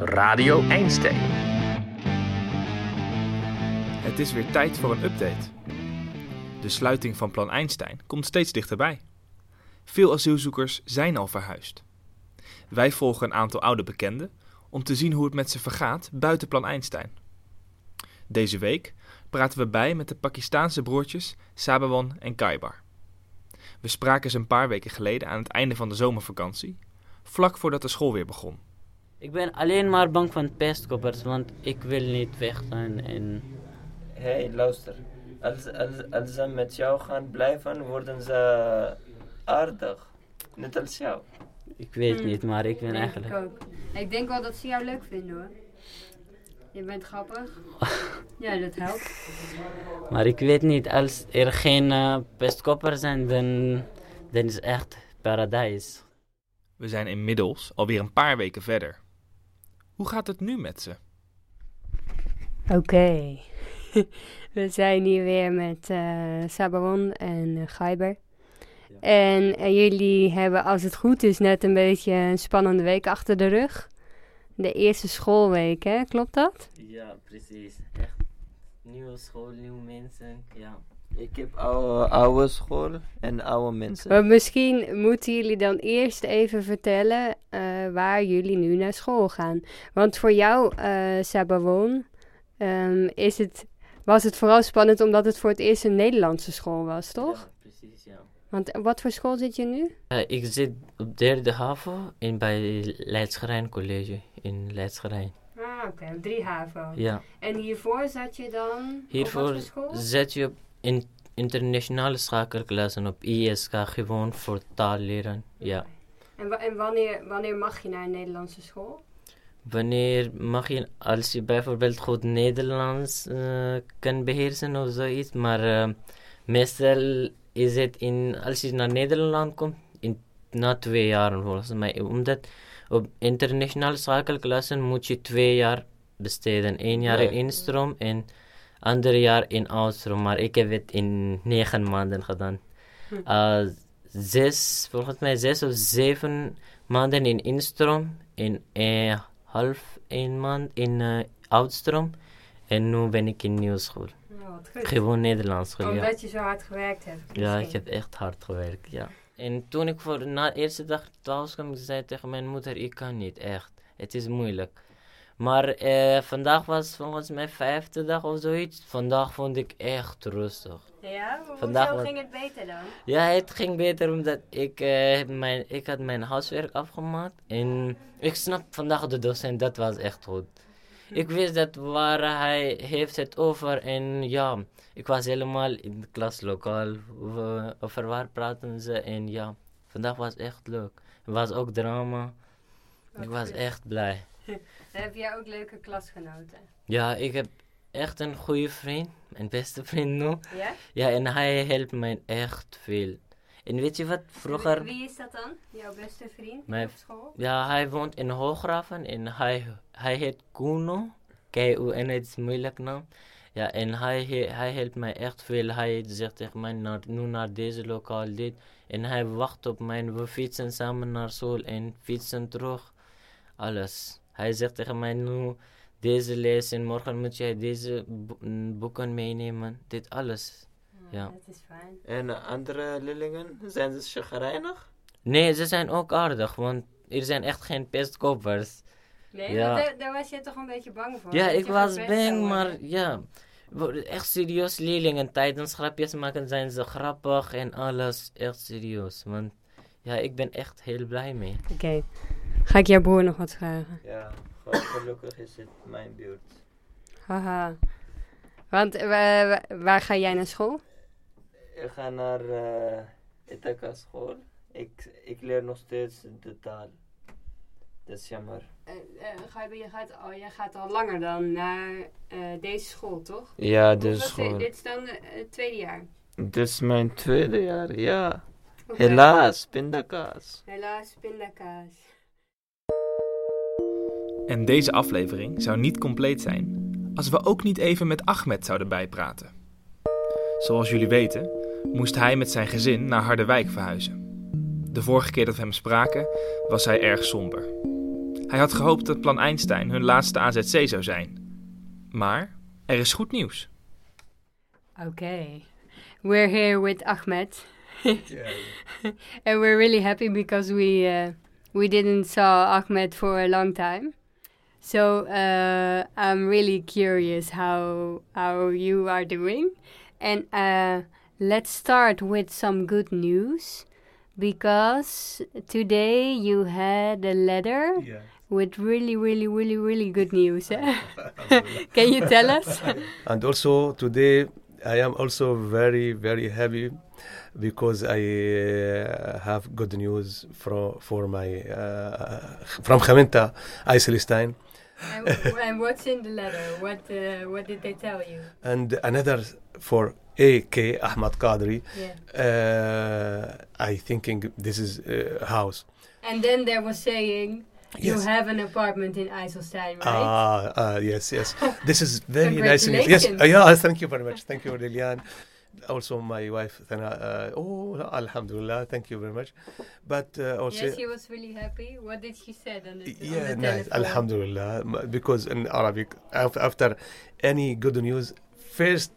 Radio Einstein. Het is weer tijd voor een update. De sluiting van Plan Einstein komt steeds dichterbij. Veel asielzoekers zijn al verhuisd. Wij volgen een aantal oude bekenden om te zien hoe het met ze vergaat buiten Plan Einstein. Deze week praten we bij met de Pakistaanse broertjes Sabawan en Kaibar. We spraken ze een paar weken geleden aan het einde van de zomervakantie, vlak voordat de school weer begon. Ik ben alleen maar bang van pestkoppers, want ik wil niet weggaan. En... Hé, hey, luister. Als, als, als ze met jou gaan blijven, worden ze aardig. Net als jou. Ik weet Hmm. niet, maar ik ben Denk eigenlijk... Ik, ook. ik denk wel dat ze jou leuk vinden hoor. Je bent grappig. ja, dat helpt. Maar ik weet niet, als er geen eh, pestkoppers zijn, dan, dan is het echt paradijs. We zijn inmiddels alweer een paar weken verder. Hoe gaat het nu met ze? Oké. We zijn hier weer met eh Sabaron en uh, Gaiber. En eh, jullie hebben, als het goed is, net een beetje een spannende week achter de rug. De eerste schoolweek, hè? Klopt dat? Ja, precies. Echt. Nieuwe school, nieuwe mensen, ja. Ik heb oude, oude school en oude mensen. Maar misschien moeten jullie dan eerst even vertellen eh, waar jullie nu naar school gaan. Want voor jou, eh Sabaron, ehm, is het, was het vooral spannend omdat het voor het eerst een Nederlandse school was, toch? Ja, precies, ja. Want wat voor school zit je nu? Eh, ik zit op derde haven in, bij Leidsgerijn College in Leidsgerijn. Ah, oké, drie HAVO. Ja. En hiervoor zat je dan op Hiervoor zet je op in internationale schakelklassen op ISK gewoon voor taal leren. Ja. En, wa- en wanneer, wanneer mag je naar een Nederlandse school? Wanneer mag je, als je bijvoorbeeld goed Nederlands eh, kan beheersen of zoiets, maar eh, meestal is het in, als je naar Nederland komt, in, na twee jaar volgens mij. Omdat op internationale schakelklassen moet je twee jaar besteden. Eén jaar in instroom en ander jaar in oudstroom. Maar ik heb het in negen maanden gedaan. Eh, zes, volgens mij zes of zeven maanden in instroom. En eh, half een maand in eh oudstroom. En nu ben ik in nieuwe school. Gewoon Nederlands school, ja. Omdat je zo hard gewerkt hebt. Ja, ik heb echt hard gewerkt, ja. En toen ik voor na de eerste dag thuis kwam, ik zei tegen mijn moeder, ik kan niet, echt. Het is moeilijk. Maar eh, vandaag was volgens mij vijfde dag of zoiets. Vandaag vond ik echt rustig. Ja, Vandaag hoezo ging het beter dan? Ja, het ging beter omdat ik, eh, mijn, ik had mijn huiswerk afgemaakt. En ik snap vandaag de docent, dat was echt goed. Ik wist dat waar hij heeft het over en ja, ik was helemaal in de klaslokaal. Over, over waar praten ze en ja, vandaag was echt leuk. Het was ook drama. Ik was echt blij. Heb jij ook leuke klasgenoten. Ja, ik heb echt een goede vriend, mijn beste vriend nu. Ja? Ja, en hij helpt mij echt veel. En weet je wat, vroeger... Wie is dat dan? Jouw beste vriend Mijn- op school? Ja, hij woont in Hooggraven en hij, hij heet Kuno. K-U-N, het is moeilijk naam. Ja, en hij, hij helpt mij echt veel. Hij zegt tegen mij, naar, nu naar deze lokaal dit. En hij wacht op mij. We fietsen samen naar school en fietsen terug. Alles. Hij zegt tegen mij, nu deze les en morgen moet jij deze mm, boeken meenemen. Dit alles. Ja. Dat is fijn. En eh, andere leerlingen, zijn ze chagrijnig? Nee, ze zijn ook aardig, want er zijn echt geen pestkopers. Nee, Ja. daar, daar was je toch een beetje bang voor? Ja, ik was bang, maar ja. Echt serieus leerlingen. Tijdens grapjes maken zijn ze grappig en alles. Echt serieus. Want ja, ik ben echt heel blij mee. Oké. Ga ik jouw broer nog wat vragen? Ja, gelukkig is het mijn buurt. Haha. Want wa- wa- waar ga jij naar school? Ik ga naar uh, Ithaca school. Ik, ik leer nog steeds de taal. Dat is jammer. je, gaat al, jij gaat al langer dan naar eh, deze school, toch? Ja, dus ste- school. Dit is dan het tweede jaar. Dit is mijn tweede jaar, ja. Helaas, pindakaas. Helaas, pindakaas. En deze aflevering zou niet compleet zijn als we ook niet even met Ahmed zouden bijpraten. Zoals jullie weten, moest hij met zijn gezin naar Harderwijk verhuizen. De vorige keer dat we hem spraken, was hij erg somber. Hij had gehoopt dat Plan Einstein hun laatste AZC zou zijn. Maar er is goed nieuws. Okay. We're here with Ahmed. and we're really happy because we uh, we didn't saw Ahmed for a long time. So uh, I'm really curious how how you are doing. And uh, let's start with some good news because today you had a letter Yeah. with really, really, really, really good news. Can you tell us? and also today I am also very very happy because I uh, have good news for for my uh, from Gementa IJsselstein and, and what's in the letter? What uh, what did they tell you? and another for AK Ahmad Qadri. Yeah. Uh, I thinking this is uh, house. And then there was saying you Yes. have an apartment in IJsselstein, right? Ah, ah, yes, yes. This is very nice. Yes, uh, yeah. Thank you very much. Thank you, Lilian. Also, my wife. Thana, Uh, oh, Alhamdulillah. Thank you very much. But uh, also, yes, he was really happy. What did she say on the, yeah, on the nice. telephone? Alhamdulillah. Because in Arabic, af- after any good news, first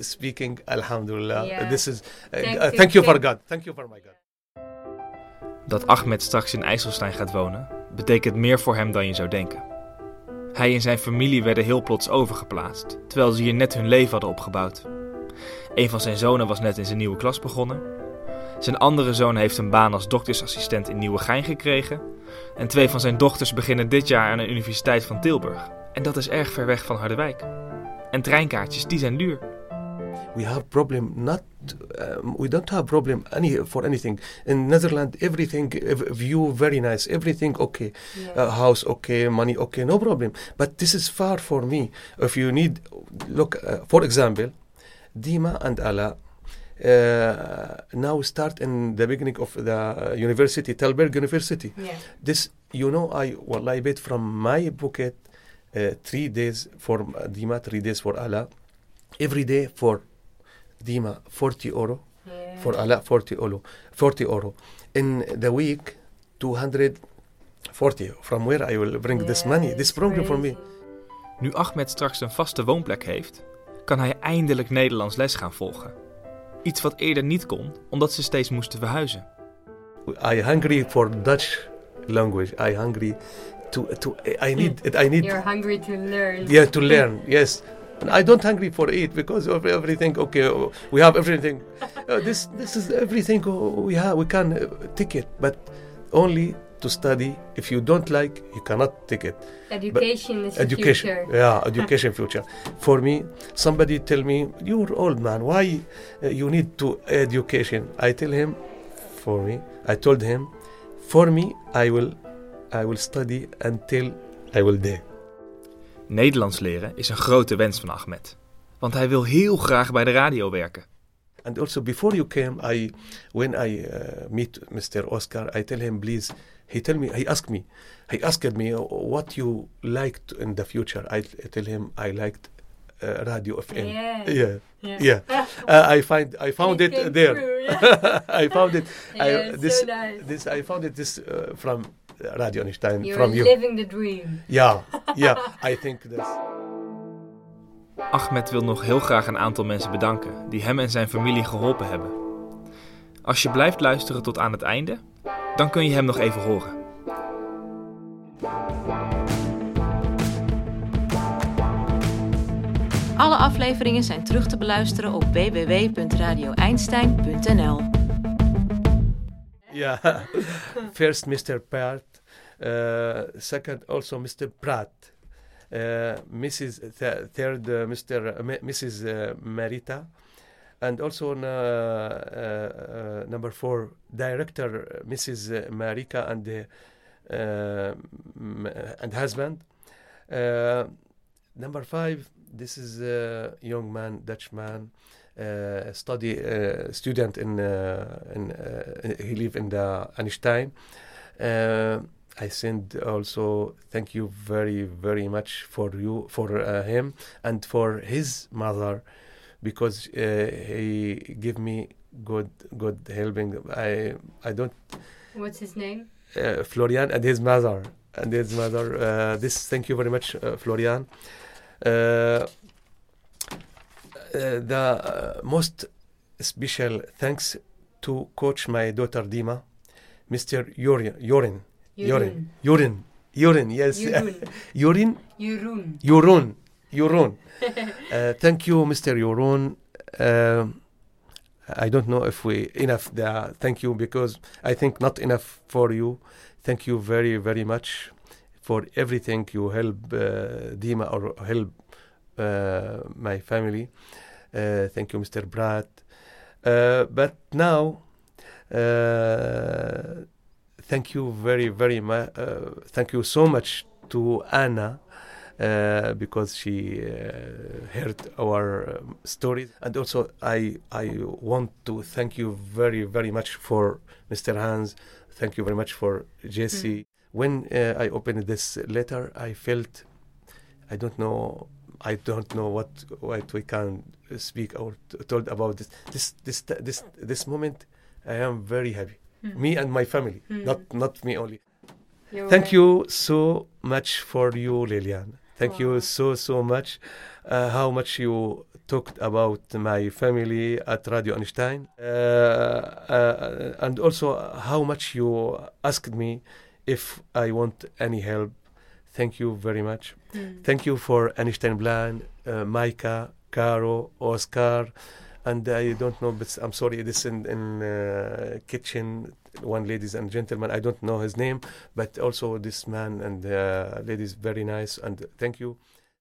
speaking, Alhamdulillah. Yeah. This is. Uh, Thank uh, you, thank you for God. Thank you for my God. Dat Ahmed straks in IJsselstein gaat wonen, betekent meer voor hem dan je zou denken. Hij en zijn familie werden heel plots overgeplaatst, terwijl ze hier net hun leven hadden opgebouwd. Een van zijn zonen was net in zijn nieuwe klas begonnen. Zijn andere zoon heeft een baan als doktersassistent in Nieuwegein gekregen. En twee van zijn dochters beginnen dit jaar aan de Universiteit van Tilburg. En dat is erg ver weg van Harderwijk. En treinkaartjes, die zijn duur. we have problem not um, we don't have problem any for anything in netherlands everything ev- view very nice everything okay Yeah. uh, house okay money okay no problem but this is far for me if you need look uh, for example dima and ala. Uh, now start in the beginning of the university Telberg University. Yeah. this you know I well I paid from my pocket uh, three days for Dima three days for Allah every day for Dima 40 euro. Yeah. for Allah 40 euro 40 euro. In the week 240 from where I will bring this money this it's problem for me. Nu Ahmed straks een vaste woonplek heeft, kan hij eindelijk Nederlands les gaan volgen. Iets wat eerder niet kon, omdat ze steeds moesten verhuizen. I hungry for Dutch language I hungry to to I need I need You're hungry to learn. yeah to learn yes and i don't hungry for it because of everything okay oh, we have everything uh, this this is everything oh, we have we can uh, take it but only to study if you don't like you cannot take it Education is education the future. yeah education future for me somebody tell me you're old man why uh, you need to education i tell him for me i told him for me i will i will study until i will die Nederlands leren is een grote wens van Ahmed. Want hij wil heel graag bij de radio werken. And also before you came, I when I uh, meet Mr. Oscar, I tell him please. He tell me he asked me, he asked me what you liked in the future. I, I tell him I liked uh, Radio FM. Yeah. yeah, Yeah. yeah. Uh, I find I found It it there. true, yeah. I found it. Yeah, I, this so nice. this I found it this uh, from Radio Einstein You're from you. living the dream. Yeah, yeah. I think this. Ahmed wil nog heel graag een aantal mensen bedanken die hem en zijn familie geholpen hebben. Als je blijft luisteren tot aan het einde, dan kun je hem nog even horen. Alle afleveringen zijn terug te beluisteren op www.radioeinstein.nl. Yeah. First, Mr. Pratt. Uh, second, also Mr. Pratt. Uh, Mrs. Th- third, uh, Mr. uh, Mrs. Uh, Marita. And also uh, uh, uh, number four, director Mrs. Marika and the and husband. Number five, this is a young man, Dutch man, uh, study uh, student in uh, in he live in the Einstein. I send also thank you very very much for you for him and for his mother because uh, he give me good good helping. I I don't What's his name? uh, Florian and his mother and his mother. Uh, this thank you very much, uh, Florian. Uh, uh, the uh, most special thanks to coach my daughter Dima, Mr. Yorin, Yorin, Yorin, Yorin, Yorin. Yes, Yorin, Jeroen. Yorun, Yorun. uh, thank you, Mr. Yorun. Um I don't know if we enough. The thank you because I think not enough for you. Thank you very very much for everything you help uh, Dima or help uh, my family. Uh, thank you, Mr. Brad. Uh, but now, uh, thank you very very much. Uh, thank you so much to Anna uh, because she uh, heard our um, stories, and also I I want to thank you very very much for Mr. Hans. Thank you very much for Jesse. When uh, I opened this letter, I felt I don't know I don't know what what we can speak or t- told about this this this this this moment. I am very happy. Me and my family, not not me only. Thank you so much for you, Lilian. Thank you so so much. Uh, how much you talked about my family at Radio Einstein, uh, uh, and also how much you asked me if I want any help. Thank you very much. Thank you for Einstein Plan, uh, Micah, Caro, Oscar, and I don't know, but I'm sorry, this in, in uh, kitchen, one ladies and gentlemen, I don't know his name, but also this man and uh, ladies, very nice, and thank you.